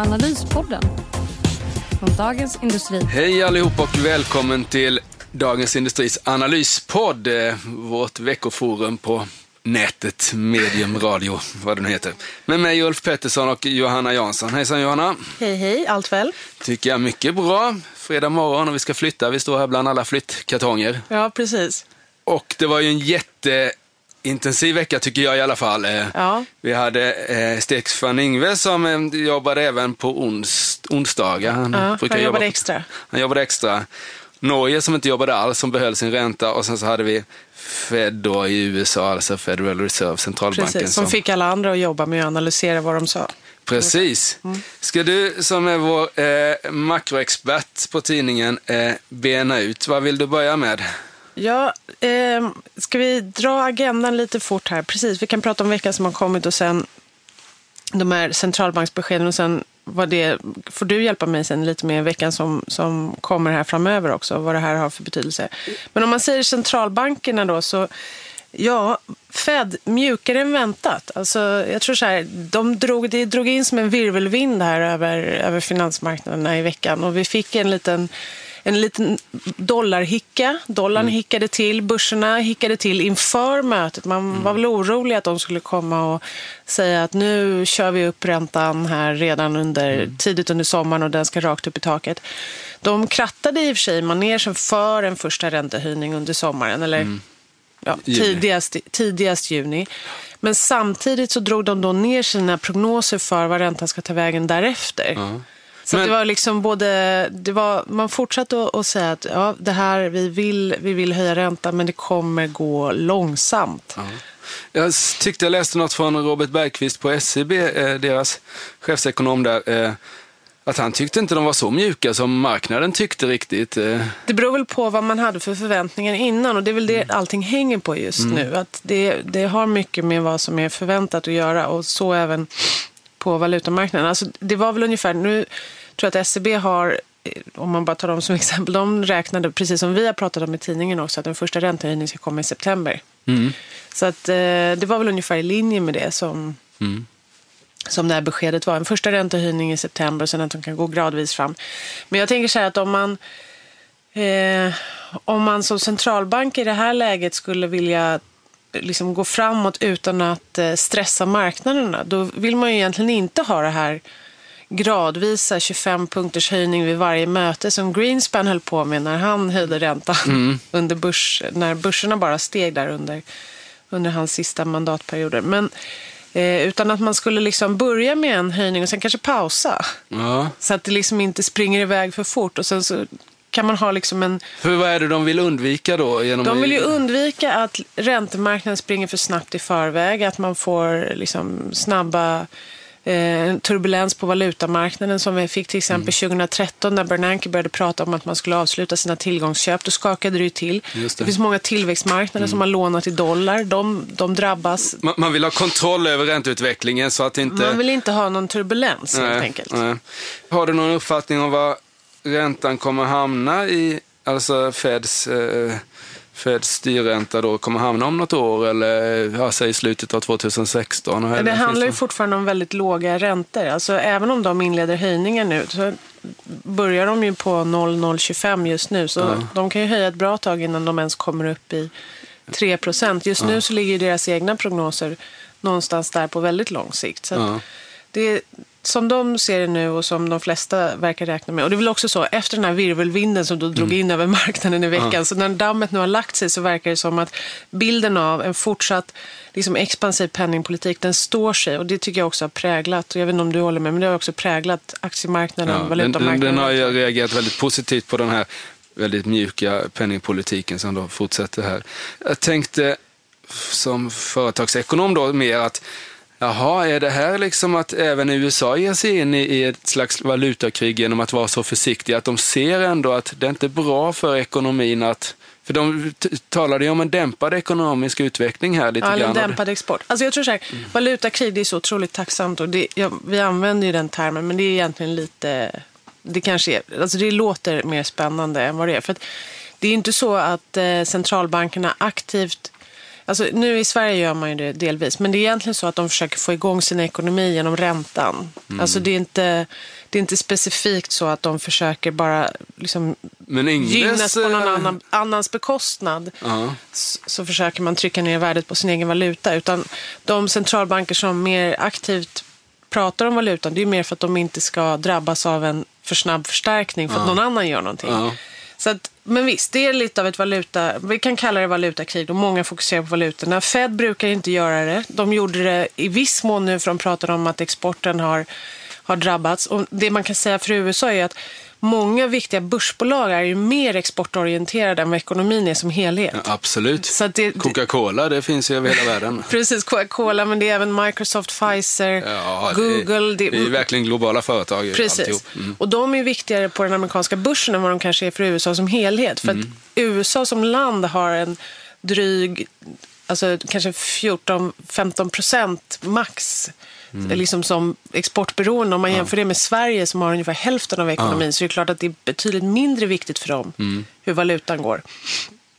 Analyspodden från Dagens Industri. Hej allihop och välkommen till Dagens Industris analyspodd, eh, vårt veckoforum på nätet, medium, radio, vad det nu heter. Med mig Ulf Pettersson och Johanna Jansson. Hejsan Johanna! Hej hej, allt väl? Tycker jag mycket bra. Fredag morgon och vi ska flytta. Vi står här bland alla flyttkartonger. Ja, precis. Och det var ju en jätteintensiv vecka tycker jag i alla fall. Eh, Ja. Vi hade eh, Stefan Ingve som eh, jobbade även på ons, onsdagar. Han, Ja, brukar han jobba jobbade på- extra. Han jobbade extra. Norge som inte jobbade alls, som behöll sin ränta. Och sen så hade vi Fed då i USA, alltså Federal Reserve, centralbanken. Precis, som fick alla andra att jobba med att analysera vad de sa. Precis. Mm. Ska du som är vår eh, makroexpert på tidningen eh, bena ut, vad vill du börja med? Ja, eh, ska vi dra agendan lite fort här? Precis, vi kan prata om veckan som har kommit och sen de här centralbanksbeskeden och sen vad det, får du hjälpa mig sen lite med veckan som, som kommer här framöver också, vad det här har för betydelse. Men om man säger centralbankerna då så, ja, Fed mjukare än väntat. Alltså, jag tror så här, de drog, det drog in som en virvelvind här över, över finansmarknaderna i veckan och vi fick en liten en liten dollarhicka. Dollarn hickade till, börserna hickade till inför mötet. Man var väl orolig att de skulle komma och säga att nu kör vi upp räntan här redan under, tidigt under sommaren och den ska rakt upp i taket. De krattade i och för sig manegen för en första räntehöjning under sommaren, eller ja, Juni. tidigast, tidigast juni. Men samtidigt så drog de då ner sina prognoser för vad räntan ska ta vägen därefter. Så Men- det var liksom både, det var, man fortsatte att, att säga att ja, det här, vi vill, vi vill höja räntan men det kommer gå långsamt. Jag s- tyckte jag läste något från Robert Bergqvist på SEB, eh, deras chefsekonom där, eh, att han tyckte inte de var så mjuka som marknaden tyckte riktigt. Eh, Det beror väl på vad man hade för förväntningar innan och det är väl det allting hänger på just nu. Att det, det har mycket med vad som är förväntat att göra och så även på valutamarknaden. Alltså, det var väl ungefär, nu tror att SEB har, eh, om man bara tar dem som exempel, de räknade, precis som vi har pratat om i tidningen också, att den första räntehöjningen ska komma i september. Så att, eh, det var väl ungefär i linje med det som, som det här beskedet var. En första räntehöjning i september och sen att de kan gå gradvis fram. Men jag tänker så här att om man, eh, om man som centralbank i det här läget skulle vilja liksom gå framåt utan att eh, stressa marknaderna, då vill man ju egentligen inte ha det här gradvisa 25 punkters höjning vid varje möte som Greenspan höll på med när han höjde räntan under börs, när börserna bara steg där under, under hans sista mandatperioder. Men eh, utan att man skulle liksom börja med en höjning och sen kanske pausa. ja. Så att det liksom inte springer iväg för fort och sen så kan man ha liksom en För vad är det de vill undvika då? Genom de vill ju undvika att räntemarknaden springer för snabbt i förväg, att man får liksom snabba turbulens på valutamarknaden som vi fick till exempel 2013 när Bernanke började prata om att man skulle avsluta sina tillgångsköp. Då skakade det ju till. Det. det. finns många tillväxtmarknader som har lånat i dollar. De, de drabbas. Man, man vill ha kontroll över ränteutvecklingen så att inte... Man vill inte ha någon turbulens helt Nej, enkelt. nej. Har du någon uppfattning om var räntan kommer hamna i, alltså Feds, eh, Feds styrränta då kommer hamna om något år eller ja, säg i slutet av 2016? Och Men det handlar ju fortfarande om väldigt låga räntor. Alltså, även om de inleder höjningar nu så börjar de ju på 0,025 just nu. Så de kan ju höja ett bra tag innan de ens kommer upp i 3 procent. Just nu så ligger ju deras egna prognoser någonstans där på väldigt lång sikt. Så Ja. det, som de ser det nu och som de flesta verkar räkna med. Och det är väl också så, efter den här virvelvinden som då drog Mm. in över marknaden i veckan, så när dammet nu har lagt sig så verkar det som att bilden av en fortsatt liksom, expansiv penningpolitik, den står sig. Och det tycker jag också har präglat, och jag vet inte om du håller med, men det har också präglat aktiemarknaden, Ja, den, den, valutamarknaden. den har ju reagerat väldigt positivt på den här väldigt mjuka penningpolitiken som då fortsätter här. Jag tänkte som företagsekonom då mer att Jaha, är det här liksom att även USA ger sig in i, ett slags valutakrig genom att vara så försiktiga? Att de ser ändå att det inte är bra för ekonomin att för de talade ju om en dämpad ekonomisk utveckling här lite Ja, grann. dämpad export. Alltså jag tror så här, Mm. valutakrig det är så otroligt tacksamt och det, ja, vi använder ju den termen men det är egentligen lite, det kanske är, alltså det låter mer spännande än vad det är. För det är ju inte så att eh, centralbankerna aktivt Alltså, nu i Sverige gör man ju det delvis, men det är egentligen så att de försöker få igång sin ekonomi genom räntan. Mm. Alltså, det, är inte, det är inte specifikt så att de försöker bara liksom, Men Ingves... gynnas på någon eh, annan, annans bekostnad Ja. s- så försöker man trycka ner värdet på sin egen valuta. Utan de centralbanker som mer aktivt pratar om valutan, det är mer för att de inte ska drabbas av en för snabb förstärkning för att någon annan gör någonting. Ja. Så att, men visst, det är lite av ett valuta, vi kan kalla det valutakrig och många fokuserar på valutorna. Fed brukar inte göra det. De gjorde det i viss mån nu för de pratar om att exporten har, har drabbats. Och det man kan säga för USA är att många viktiga börsbolag är ju mer exportorienterade än vad ekonomin är som helhet. Ja, absolut. Det- Coca-Cola, det finns ju över hela världen. Precis, Coca-Cola, men det är även Microsoft, Pfizer, Ja, Google. Det, det är verkligen globala företag. Precis. Mm. Och de är viktigare på den amerikanska börsen än vad de kanske är för USA som helhet. För Mm. att USA som land har en dryg, alltså kanske 14-15 procent max. Mm. Liksom som exportberoende. Om man jämför det med Sverige som har ungefär hälften av ekonomin så är det klart att det är betydligt mindre viktigt för dem Mm. hur valutan går.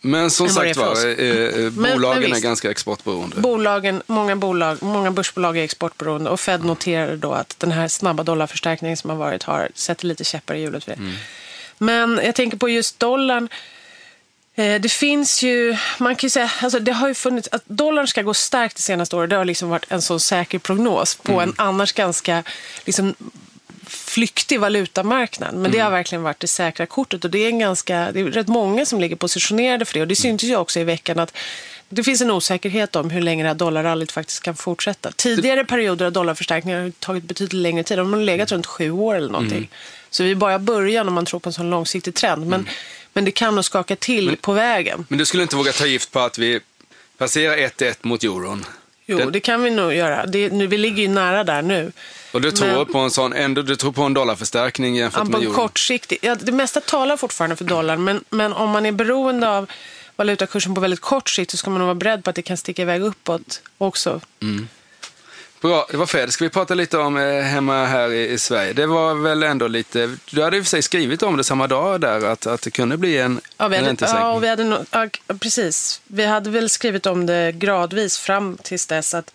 Men som sagt var, eh, eh, men bolagen är ganska exportberoende. Bolagen, många, bolag, många börsbolag är exportberoende och Fed noterade då att den här snabba dollarförstärkningen som har varit har sätter lite käppar i hjulet för det. Men jag tänker på just dollarn. Eh, Det finns ju, man kan ju säga, alltså det har ju funnits, att dollarn ska gå starkt det senaste året, det har liksom varit en sån säker prognos på en annars ganska liksom, flyktig valutamarknad. Men det har verkligen varit det säkra kortet och det är, en ganska, det är rätt många som ligger positionerade för det. Och det syntes ju också i veckan att det finns en osäkerhet om hur länge det här dollarrallyt faktiskt kan fortsätta. Tidigare perioder av dollarförstärkningar har tagit betydligt längre tid. De har legat runt sju år eller någonting. Så vi är bara början om man tror på en sån långsiktig trend. Men, men det kan nog skaka till på vägen. Men du skulle inte våga ta gift på att vi passerar 1-1 mot euron? Jo, Den- det kan vi nog göra. Det, nu, vi ligger ju nära där nu. Och du tror Men- på en sån, ändå, du tror på en dollarförstärkning jämfört med euron? kortsiktig. Ja, det mesta talar fortfarande för dollarn, men, men om man är beroende av valutakursen på väldigt kort sikt så ska man nog vara beredd på att det kan sticka iväg uppåt också. Bra, det var färdigt. Ska vi prata lite om eh, hemma här i, i Sverige? Det var väl ändå lite, du hade i och för sig skrivit om det samma dag där, att, att det kunde bli en, Ja, vi en hade, räntesänkning. ja, och vi hade nog- ja, precis. Vi hade väl skrivit om det gradvis fram tills dess att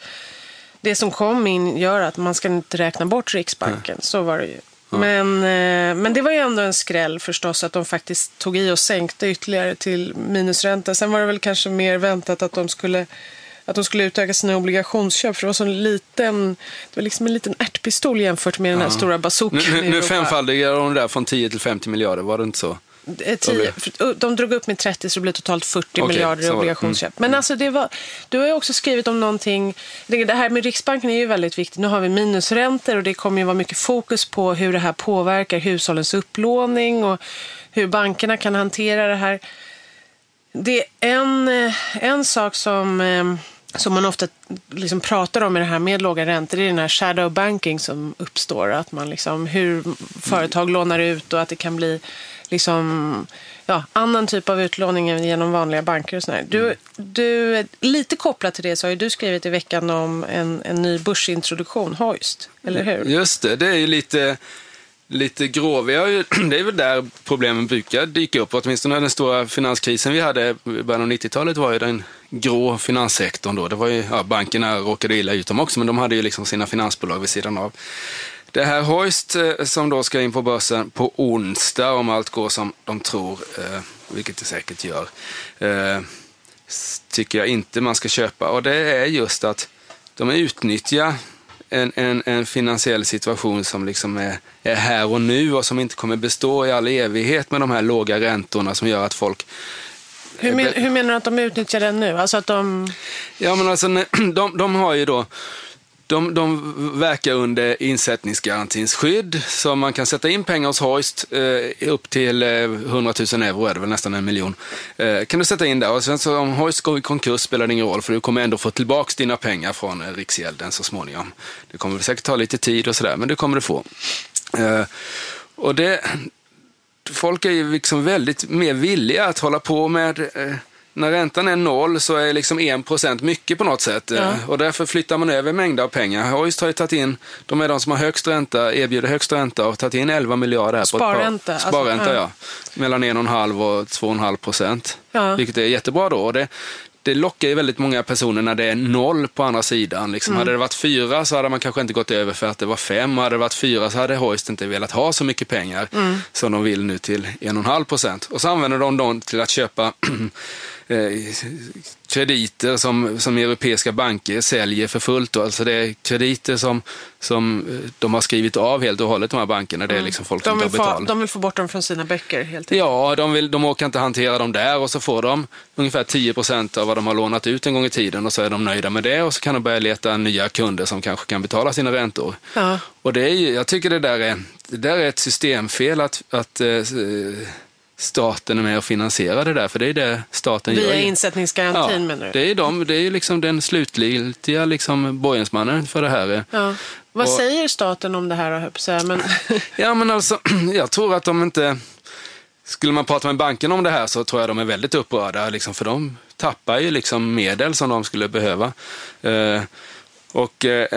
det som kom in gör att man ska inte räkna bort Riksbanken. Så var det ju. Men, eh, men det var ju ändå en skräll förstås att de faktiskt tog i och sänkte ytterligare till minusränta. Sen var det väl kanske mer väntat att de skulle att de skulle utöka sina obligationsköp. För det var så en liten, det var liksom en liten ärtpistol jämfört med den här stora bazookan Nu, nu, nu femfaldigar de där från 10 till 50 miljarder, var det inte så? Eh, tio, för- de drog upp med 30 så det blev totalt 40 Okej, miljarder i det. obligationsköp. Men alltså det var, du har ju också skrivit om någonting, det det här med Riksbanken är ju väldigt viktigt. Nu har vi minusräntor och det kommer ju vara mycket fokus på hur det här påverkar hushållens upplåning och hur bankerna kan hantera det här. Det är en, eh, en sak som, eh, som man ofta liksom pratar om i det här med låga räntor. Det är den här shadow banking som uppstår. Att man liksom, hur företag lånar ut och att det kan bli liksom, ja, annan typ av utlåning än genom vanliga banker. Och sådär. Du, du, lite kopplat till det så har ju du skrivit i veckan om en, en ny börsintroduktion, Hoist. Eller hur? Just det, det är ju lite, lite grå. Det är väl där problemen brukar dyka upp. Åtminstone den stora finanskrisen vi hade i början av 90-talet var ju den grå finanssektorn då. Det var ju, ja, bankerna råkade illa ut dem också, men de hade ju liksom sina finansbolag vid sidan av. Det här Hoist eh, som då ska in på börsen på onsdag om allt går som de tror, eh, vilket det säkert gör, eh, tycker jag inte man ska köpa. Och det är just att de utnyttjar en, en, en finansiell situation som liksom är, är här och nu och som inte kommer bestå i all evighet med de här låga räntorna som gör att folk Hur, men, hur menar du att de utnyttjar den nu? Alltså att de... Ja, men alltså, de, de har ju då de, de verkar under insättningsgarantins skydd, så man kan sätta in pengar hos Hoist eh, upp till eh, 100 000 euro, är det väl nästan en miljon. Eh, kan du sätta in där och sen så om Hoist går i konkurs spelar det ingen roll, för du kommer ändå få tillbaka dina pengar från eh, Riksgälden så småningom. Det kommer säkert ta lite tid och sådär, men det kommer du få. Eh, och det, folk är ju liksom väldigt mer villiga att hålla på med eh, när räntan är noll så är liksom 1% mycket på något sätt. Ja. Eh, Och därför flyttar man över mängder av pengar. Hoist har ju tagit in, de är de som har högst ränta, erbjuder högst ränta och tagit in 11 miljarder här på Sparränta, ett par, alltså, Sparränta, ja. ja. Mellan 1,5 och 2,5 procent. Ja. Vilket är jättebra då. Och det, det lockar ju väldigt många personer när det är noll på andra sidan. Liksom, Mm. Hade det varit fyra så hade man kanske inte gått över för att det var fem. Hade det varit fyra så hade Hoist inte velat ha så mycket pengar Mm. som de vill nu till 1,5 procent. Och så använder de dem till att köpa eh, krediter som, som europeiska banker säljer för fullt. Alltså det är krediter som, som eh, de har skrivit av helt och hållet, de här bankerna. Det är liksom folk Mm. De vill, få, de vill få bort dem från sina böcker helt enkelt. Ja, de, vill, de orkar inte hantera dem där och så får de ungefär 10 procent av vad de har lånat ut en gång i tiden och så är de nöjda med det och så kan de börja leta nya kunder som kanske kan betala sina räntor. Ja. Och det är, jag tycker det där är, det där är ett systemfel att, att eh, staten är med och finansierar det där, för det är det staten gör. Via insättningsgarantin menar du? det är, de, det är ju liksom den slutgiltiga liksom, borgensmannen för det här. Ja. Vad Och- säger staten om det här, säga, men Ja, men alltså, jag tror att de inte... Skulle man prata med banken om det här så tror jag de är väldigt upprörda, liksom, för de tappar ju liksom medel som de skulle behöva. Eh, och eh,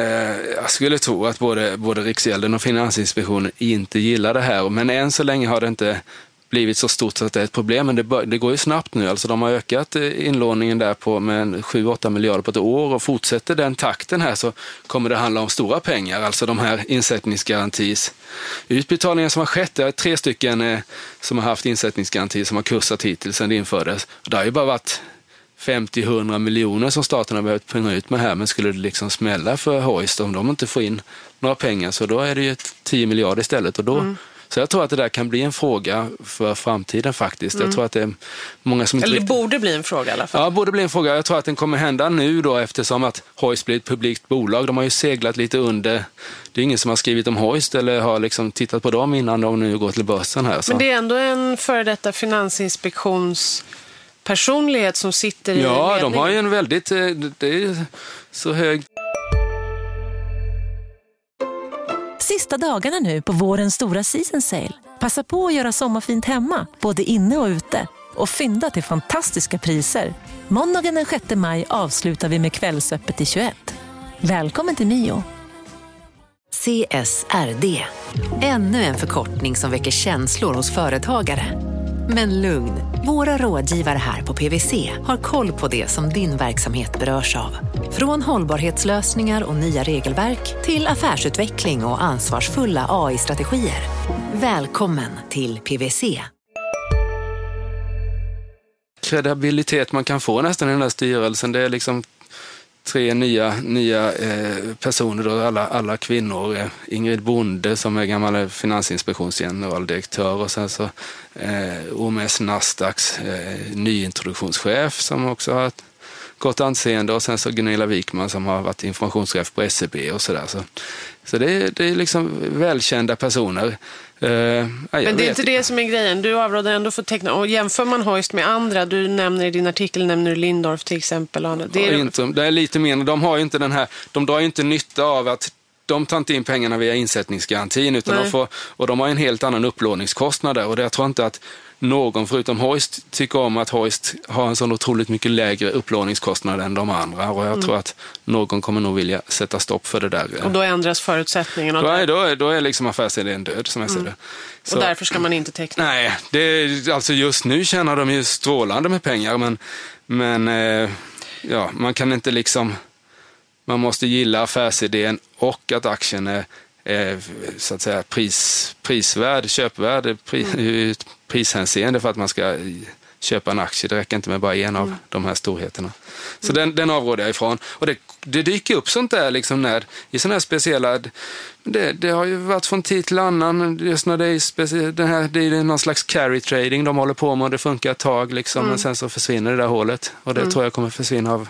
jag skulle tro att både, både Riksgälden och Finansinspektionen inte gillar det här, men än så länge har det inte blivit så stort att det är ett problem, men det, bör, det går ju snabbt nu. Alltså de har ökat eh, inlåningen där på med en 7-8 miljarder på ett år och fortsätter den takten här så kommer det handla om stora pengar. Alltså de här insättningsgarantis utbetalningar som har skett. Det är tre stycken eh, som har haft insättningsgaranti som har kursat hittills sedan det infördes. Det har ju bara varit 50-100 miljoner som staten har behövt punga ut med här, men skulle det liksom smälla för Hoist om de inte får in några pengar så då är det ju 10 miljarder istället. Och då, mm. Så jag tror att det där kan bli en fråga för framtiden faktiskt. Jag tror att det är många som inte eller det riktigt- borde bli en fråga i alla fall. Ja, borde bli en fråga. Jag tror att den kommer hända nu då eftersom att Hoist blir ett publikt bolag. De har ju seglat lite under. Det är ingen som har skrivit om Hoist eller har liksom tittat på dem innan de nu går till börsen här. Så. Men det är ändå en före detta finansinspektionspersonlighet som sitter i Ja, de har ju en väldigt, eh, det är så hög Sista dagarna nu på vårens stora season sale. Passa på att göra sommarfint hemma, både inne och ute. Och fynda till fantastiska priser. Måndagen den 6 maj avslutar vi med Kvällsöppet i 21. Välkommen till Mio. CSRD. Ännu en förkortning som väcker känslor hos företagare. Men lugn, våra rådgivare här på PWC har koll på det som din verksamhet berörs av. Från hållbarhetslösningar och nya regelverk till affärsutveckling och ansvarsfulla AI-strategier. Välkommen till PWC. kredibilitet man kan få nästan i den här styrelsen. Det är liksom tre nya, nya eh, personer, då, alla, alla kvinnor. Eh, Ingrid Bonde som är gammal eh, finansinspektionsgeneraldirektör och sen så eh, OMS Nasdaqs eh, nyintroduktionschef som också har ett gott anseende och sen så Gunilla Wikman som har varit informationschef på SEB och sådär. Så, så det, är, det är liksom välkända personer. Jag Men det är inte det som är grejen. Du avråder ändå för teckna. Och jämför man Hoist med andra, du nämner i din artikel nämner du Lindorf till exempel. och. Det är, inte, det är lite mer, de har ju inte den här, de drar ju inte nytta av att de tar inte in pengarna via insättningsgarantin utan Nej. de får, och de har en helt annan upplåningskostnad där och det, jag tror inte att någon förutom Hoist tycker om att Hoist har en sån otroligt mycket lägre upplåningskostnad än de andra och jag tror att någon kommer nog vilja sätta stopp för det där. Mm. och då ändras förutsättningarna. då, är, då, är, då är liksom affärsidén död som jag ser det. Så- och därför ska man inte teckna. Nej, det alltså just nu tjänar de ju strålande med pengar, men, men eh, ja, man kan inte liksom... Man måste gilla affärsidén och att aktien är, så att säga pris, prisvärd, köpvärd pri, ur ett prishänseende för att man ska köpa en aktie. Det räcker inte med bara en av de här storheterna. Så den, den avråder jag ifrån. Och det, det dyker upp sånt där liksom när, i sådana här speciella... Det, det har ju varit från tid till annan. Just när det är, specie, den här, det är någon slags carry trading de håller på med och det funkar ett tag liksom, men sen så försvinner det där hålet. Och det tror jag kommer försvinna av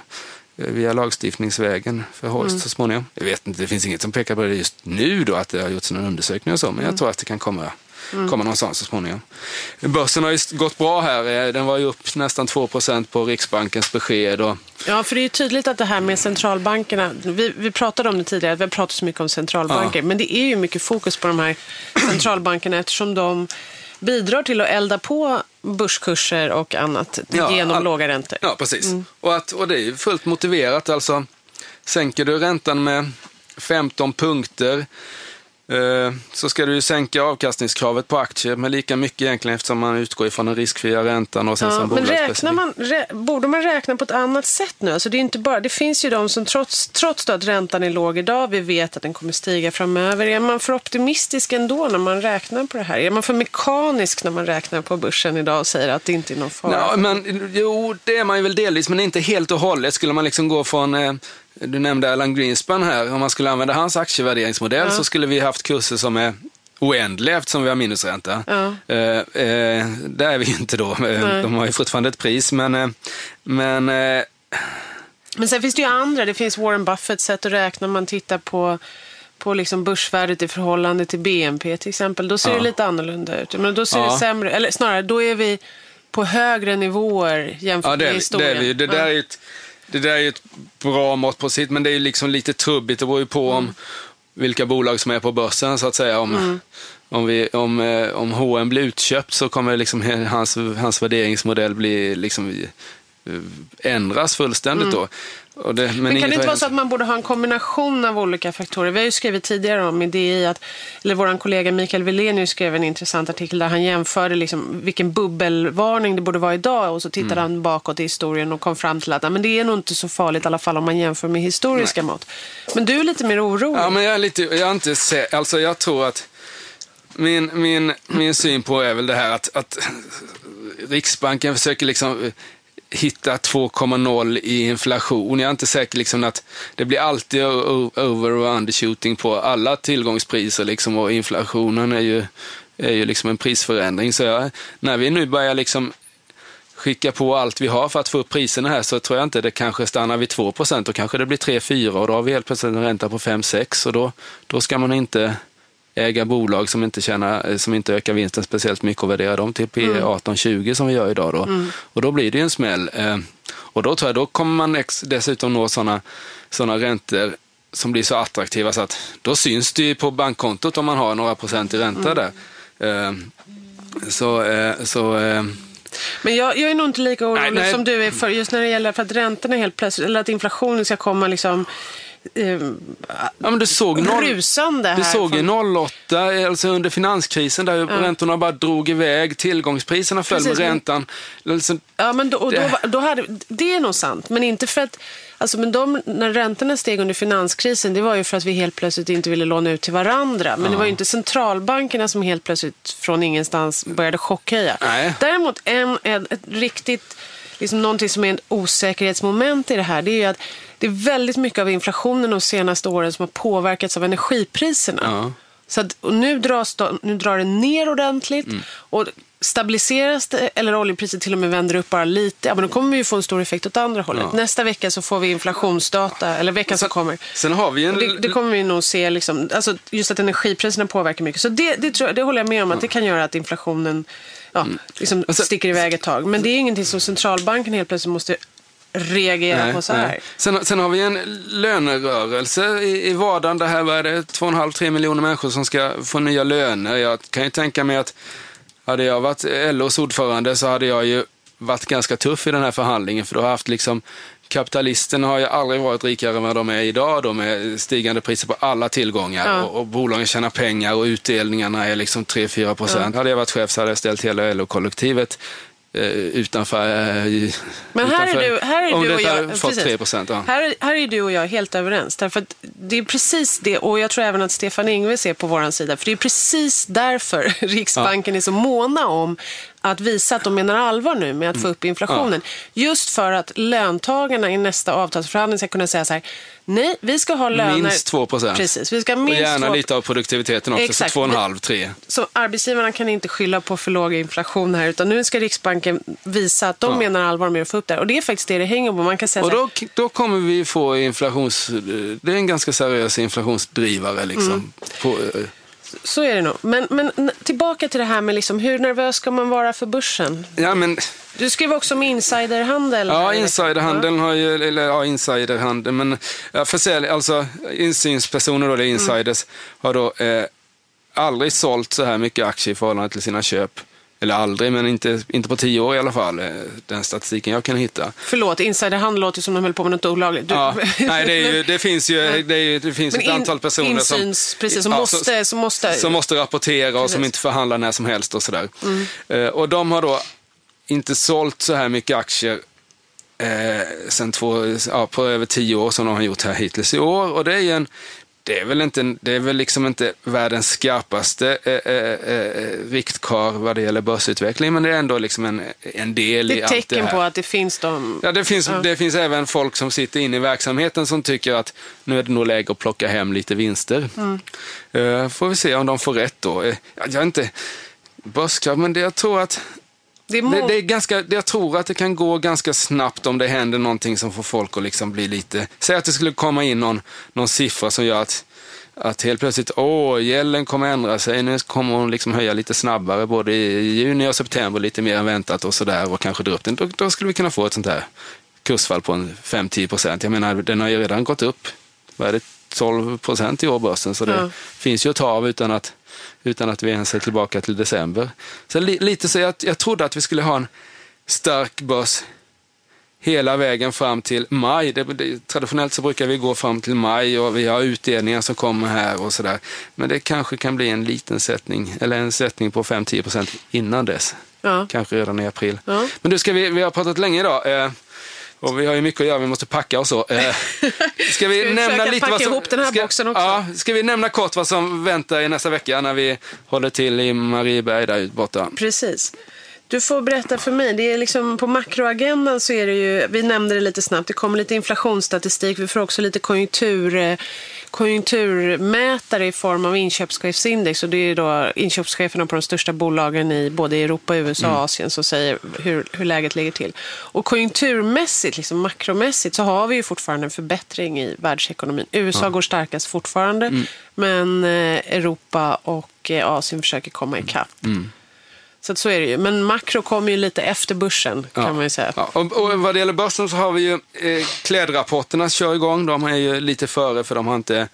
via lagstiftningsvägen förhålls Mm. så småningom. Jag vet inte, det finns inget som pekar på det just nu då, att det har gjorts någon undersökning och så, men Mm. jag tror att det kan komma, komma någonstans så småningom. Börsen har ju gått bra här, Eh, den var ju upp nästan 2% på Riksbankens besked. Och, Ja, för det är ju tydligt att det här med centralbankerna, vi, vi pratade om det tidigare, vi har pratat så mycket om centralbanker, Ja. men det är ju mycket fokus på de här centralbankerna eftersom de bidrar till att elda på börskurser och annat Ja, genom all- låga räntor. Ja, precis. Och, att, och det är ju fullt motiverat. Alltså, sänker du räntan med 15 punkter så ska du ju sänka avkastningskravet på aktier med lika mycket egentligen eftersom man utgår ifrån den riskfria räntan och sen Ja, men räknar man, rä, borde man räkna på ett annat sätt nu? Alltså det, är inte bara, det finns ju de som trots, trots att räntan är låg idag, vi vet att den kommer stiga framöver. Är man för optimistisk ändå när man räknar på det här? Är man för mekanisk när man räknar på börsen idag och säger att det inte är någon fara? Ja, men, jo, det är man ju väl delvis, men inte helt och hållet. Skulle man liksom gå från, eh, du nämnde Alan Greenspan här, om man skulle använda hans aktievärderingsmodell så skulle vi haft kurser som är oändliga eftersom vi har minusränta. Ja. Eh, eh, där är vi ju inte då. Eh, De har ju fortfarande ett pris, men, eh, men eh, Men sen finns det ju andra. Det finns Warren Buffetts sätt att räkna. Man tittar på, på liksom börsvärdet i förhållande till BNP till exempel. Då ser Ja. det lite annorlunda ut. Men då ser Ja. det sämre, eller snarare, då är vi på högre nivåer jämfört Ja, det med historien. det är vi. Det där är ett, det där är ju ett bra mått på sitt, men det är ju liksom lite trubbigt. Det beror ju på om vilka bolag som är på börsen så att säga. Om, om, vi, om, eh, om H&M blir utköpt så kommer liksom hans, hans värderingsmodell bli liksom eh, ändras fullständigt då. Det, men Men kan det inte vara så att man borde ha en kombination av olika faktorer? Vi har ju skrivit tidigare om i DI att, eller vår kollega Mikael Wilenius skrev en intressant artikel där han jämförde liksom vilken bubbelvarning det borde vara idag och så tittade Mm. han bakåt i historien och kom fram till att men det är nog inte så farligt i alla fall om man jämför med historiska mått. Men du är lite mer orolig. Ja, men jag är lite, jag är inte sä- alltså jag tror att min, min, min syn på är väl det här att, att Riksbanken försöker liksom hitta 2,0 i inflation. Jag är inte säker liksom att det blir alltid over och undershooting på alla tillgångspriser liksom och inflationen är ju, är ju liksom en prisförändring. Så jag, när vi nu börjar liksom skicka på allt vi har för att få upp priserna här så tror jag inte det kanske stannar vid 2% Då kanske det blir 3-4 och då har vi helt plötsligt en ränta på 5-6 och då, då ska man inte äga bolag som inte, tjänar, eh, som inte ökar vinsten speciellt mycket och värdera dem till P 18-20 som vi gör idag. Då. Och då blir det ju en smäll. Eh, Och då tror jag då kommer man dessutom nå sådana såna räntor som blir så attraktiva så att då syns det ju på bankkontot om man har några procent i ränta där. Eh, Så, så Men jag, jag är nog inte lika orolig Nej, nej. som du är för just när det gäller för att räntorna helt plötsligt, eller att inflationen ska komma liksom eh, Ja, men du såg, noll, rusande här. du såg ju från- 08, alltså under finanskrisen där räntorna bara drog iväg, tillgångspriserna föll Precis, med men- räntan. Liksom, Ja, men då, och då, då hade, det är nog sant. Men inte för att... Alltså, men de, när räntorna steg under finanskrisen, det var ju för att vi helt plötsligt inte ville låna ut till varandra. Men det var ju inte centralbankerna som helt plötsligt från ingenstans började chockhöja. Nej. Däremot en, en, ett riktigt, liksom någonting som är ett osäkerhetsmoment i det här, det är ju att det är väldigt mycket av inflationen de senaste åren som har påverkats av energipriserna. Ja. Så att, och nu, dras nu drar det ner ordentligt. Mm. Och stabiliseras det, eller oljepriset till och med vänder upp bara lite, ja, men då kommer vi ju få en stor effekt åt andra hållet. Ja. Nästa vecka så får vi inflationsdata, eller veckan som kommer. sen har vi en... Det, det kommer vi nog se, liksom, alltså just att energipriserna påverkar mycket. Så det, det, tror det håller jag med om, att det kan göra att inflationen ja, liksom Och sen- sticker iväg ett tag. Men det är ingenting som centralbanken helt plötsligt måste reagera Nej, på så här. Sen, sen har vi en lönerörelse i, i vardagen. Det här var det 2,5-3 miljoner människor som ska få nya löner. Jag kan ju tänka mig att hade jag varit LOs ordförande så hade jag ju varit ganska tuff i den här förhandlingen för då har jag haft liksom Kapitalisterna har ju aldrig varit rikare än vad de är idag. De är stigande priser på alla tillgångar Ja. och, och bolagen tjänar pengar och utdelningarna är liksom 3-4 procent. Hade jag varit chef så hade jag ställt hela LO-kollektivet utanför... Eh, Men här är utanför- du, här är om du och jag... fått precis. 3 procent. Ja. Här, här är du och jag helt överens. Därför att det är precis det, och jag tror även att Stefan Ingves är på vår sida. För det är precis därför Riksbanken är så måna om att visa att de menar allvar nu med att få upp inflationen. Just för att löntagarna i nästa avtalsförhandling ska kunna säga så här, nej, vi ska ha löner... Minst 2 procent. Precis, vi ska ha Och minst gärna 2 lite av produktiviteten också, Exakt. så 2,5-3. Så arbetsgivarna kan inte skylla på för låg inflation här, utan nu ska Riksbanken visa att de Ja. menar allvar med att få upp det här. Och det är faktiskt det det hänger på. Man kan säga Och då, då kommer vi få inflations... Det är en ganska seriös inflationsdrivare liksom. Mm. På, eh, så är det nog. Men, men tillbaka till det här med liksom, hur nervös ska man vara för börsen? ja, men Du skrev också om insiderhandel. Ja, insiderhandeln har ju, eller ja, insiderhandeln, men försälj, alltså insynspersoner då, eller Mm. insiders, har då eh, aldrig sålt så här mycket aktier i förhållande till sina köp. Eller aldrig, men inte, inte på tio år i alla fall, eh, den statistiken jag kan hitta. Förlåt, insiderhandel låter som de höll på med något olagligt. Du... Ja, nej, det, ju, det finns ju det, ju- det finns Men ett in- antal personer insyns, som, precis, som ja, måste- som måste- som måste rapportera och som Precis. Mm. inte förhandlar när som helst och sådär. Eh, och de har då inte sålt så här mycket aktier eh, sen två, ja, på över tio år som de har gjort här hittills i år. Och det är en det är väl, inte, det är väl liksom inte världens skarpaste eh, eh, eh, riktkar vad det gäller börsutveckling, men det är ändå liksom en, en del Det i är allt ett det tecken här. på att det finns de... Ja, det finns, det finns även folk som sitter inne i verksamheten som tycker att nu är det nog läge att plocka hem lite vinster. Eh, får vi se om de får rätt då. Eh, jag är inte börskrav, men det, jag tror att Det är det, det är ganska, jag tror att det kan gå ganska snabbt om det händer någonting som får folk att liksom bli lite... Säg att det skulle komma in någon, någon siffra som gör att, att helt plötsligt, åh, gälden kommer ändra sig. Nu kommer hon liksom höja lite snabbare, både i juni och september, lite mer än väntat och sådär och kanske dra upp den. Då, då skulle vi kunna få ett sånt här kursfall på en 5-10 procent. Jag menar, den har ju redan gått upp, vad är det, 12 procent i år börsen, så det Ja. finns ju att ta av utan att, utan att vi ens är tillbaka till december. Så li, lite så jag, jag trodde att vi skulle ha en stark börs hela vägen fram till maj. Det, det, traditionellt så brukar vi gå fram till maj och vi har utdelningar som kommer här och sådär. Men det kanske kan bli en liten sättning, eller en sättning på 5-10 procent innan dess. Ja. Kanske redan i april. Ja. Men du, ska vi, vi har pratat länge idag. Eh, och vi har ju mycket att göra, vi måste packa och så. Eh, ska vi, vi nämna lite vad som, ihop den här ska, boxen också? Ja, ska vi nämna kort vad som väntar i nästa vecka när vi håller till i Marieberg där borta? Precis. Du får berätta för mig. Det är liksom, på makroagendan så är det ju, vi nämnde det lite snabbt, det kommer lite inflationsstatistik. Vi får också lite konjunktur, eh, konjunkturmätare i form av inköpschefsindex. Och det är då inköpscheferna på de största bolagen i både Europa, USA och Asien som säger hur, hur läget ligger till. Och konjunkturmässigt, liksom makromässigt, så har vi ju fortfarande en förbättring i världsekonomin. USA går starkast fortfarande, men eh, Europa och eh, Asien försöker komma ikapp. Så så är det ju. Men makro kommer ju lite efter börsen kan man ju säga. Ja, och, och vad det gäller börsen så har vi ju eh, klädrapporterna kör igång. De är ju lite före för de har inte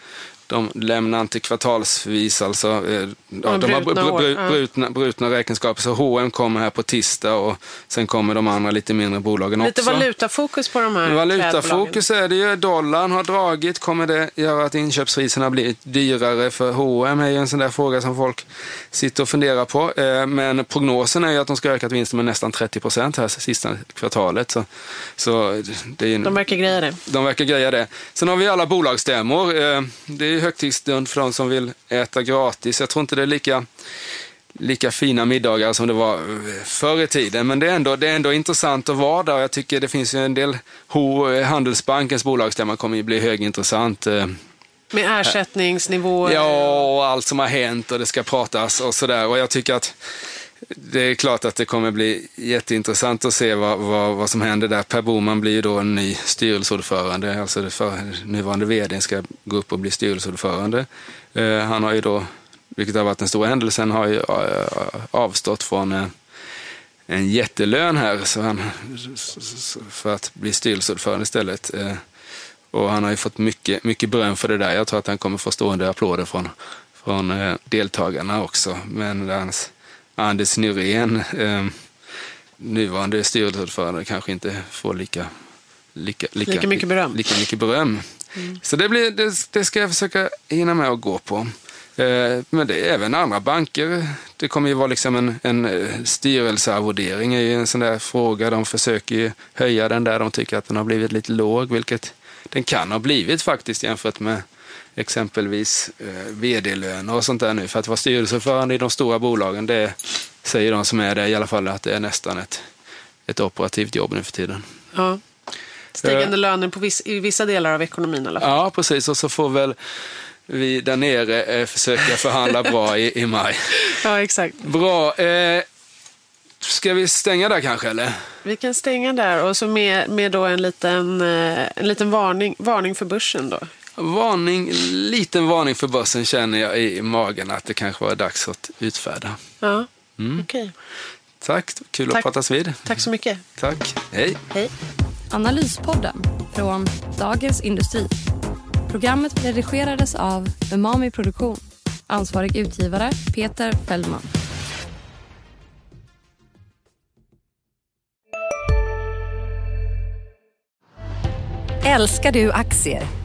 de lämnar inte kvartalsvis, alltså. Eh, ja, de har brutna br- br- brutna, brutna räkenskaper. Så H&M kommer här på tisdag och sen kommer de andra lite mindre bolagen Lite också. valutafokus på de här Valutafokus är det ju. Dollarn har dragit. Kommer det göra att inköpspriserna blir dyrare för H&M är ju en sån där fråga som folk sitter och funderar på. Eh, Men prognosen är ju att de ska öka vinsten med nästan 30 procent här sista kvartalet. Så, så det är ju, De verkar greja det. de verkar greja det. Sen har vi alla bolagsstämmor. Eh, Det ju högtidsstund för de som vill äta gratis. Jag tror inte det är lika, lika fina middagar som det var eh, förr i tiden. Men det är, ändå, det är ändå intressant att vara där. Jag tycker det finns ju en del... H- Handelsbankens bolagsstämma kommer ju bli högintressant. eh, Med ersättningsnivåer. Ja, och allt som har hänt och det ska pratas och sådär. Och jag tycker att det är klart att det kommer bli jätteintressant att se vad, vad, vad som händer där. Per Boman blir ju då en ny styrelseordförande, alltså det för, nuvarande vd ska gå upp och bli styrelseordförande. Eh, han har ju då, vilket har varit den stora händelsen, har ju eh, avstått från eh, en jättelön här så han, för att bli styrelseordförande istället. Eh, och han har ju fått mycket, mycket beröm för det där. Jag tror att han kommer få stående applåder från, från eh, deltagarna också. Men hans Anders Nyrén, eh, nuvarande styrelseordförande, kanske inte får lika, lika, Lika mycket beröm. Lika mycket beröm. Så det, blir, det, det ska jag försöka hinna med att gå på. Eh, Men det är även andra banker. Det kommer ju vara liksom en, en eh, styrelsearvodering är ju en sån där fråga. De försöker ju höja den där. De tycker att den har blivit lite låg, vilket den kan ha blivit faktiskt jämfört med exempelvis eh, vd-löner och sånt där nu. För att vara styrelseordförande i de stora bolagen, det säger de som är det i alla fall att det är nästan ett, ett operativt jobb nu för tiden. Ja. Stigande löner på viss, i vissa delar av ekonomin i alla fall. Ja, precis. Och så får väl vi där nere eh, försöka förhandla bra i, i maj. Ja, exakt. Bra. Eh, ska vi stänga där kanske, eller? Vi kan stänga där och så med, med då en liten, eh, en liten varning, varning för börsen då. Varning, liten varning för börsen känner jag i magen att det kanske var dags att utfärda. Ja, okej. Tack, kul Tack. att pratas vid. Tack så mycket. Tack, hej. Hej. Analyspodden från Dagens Industri. Programmet redigerades av Umami Produktion. Ansvarig utgivare Peter Fellman. Älskar du aktier?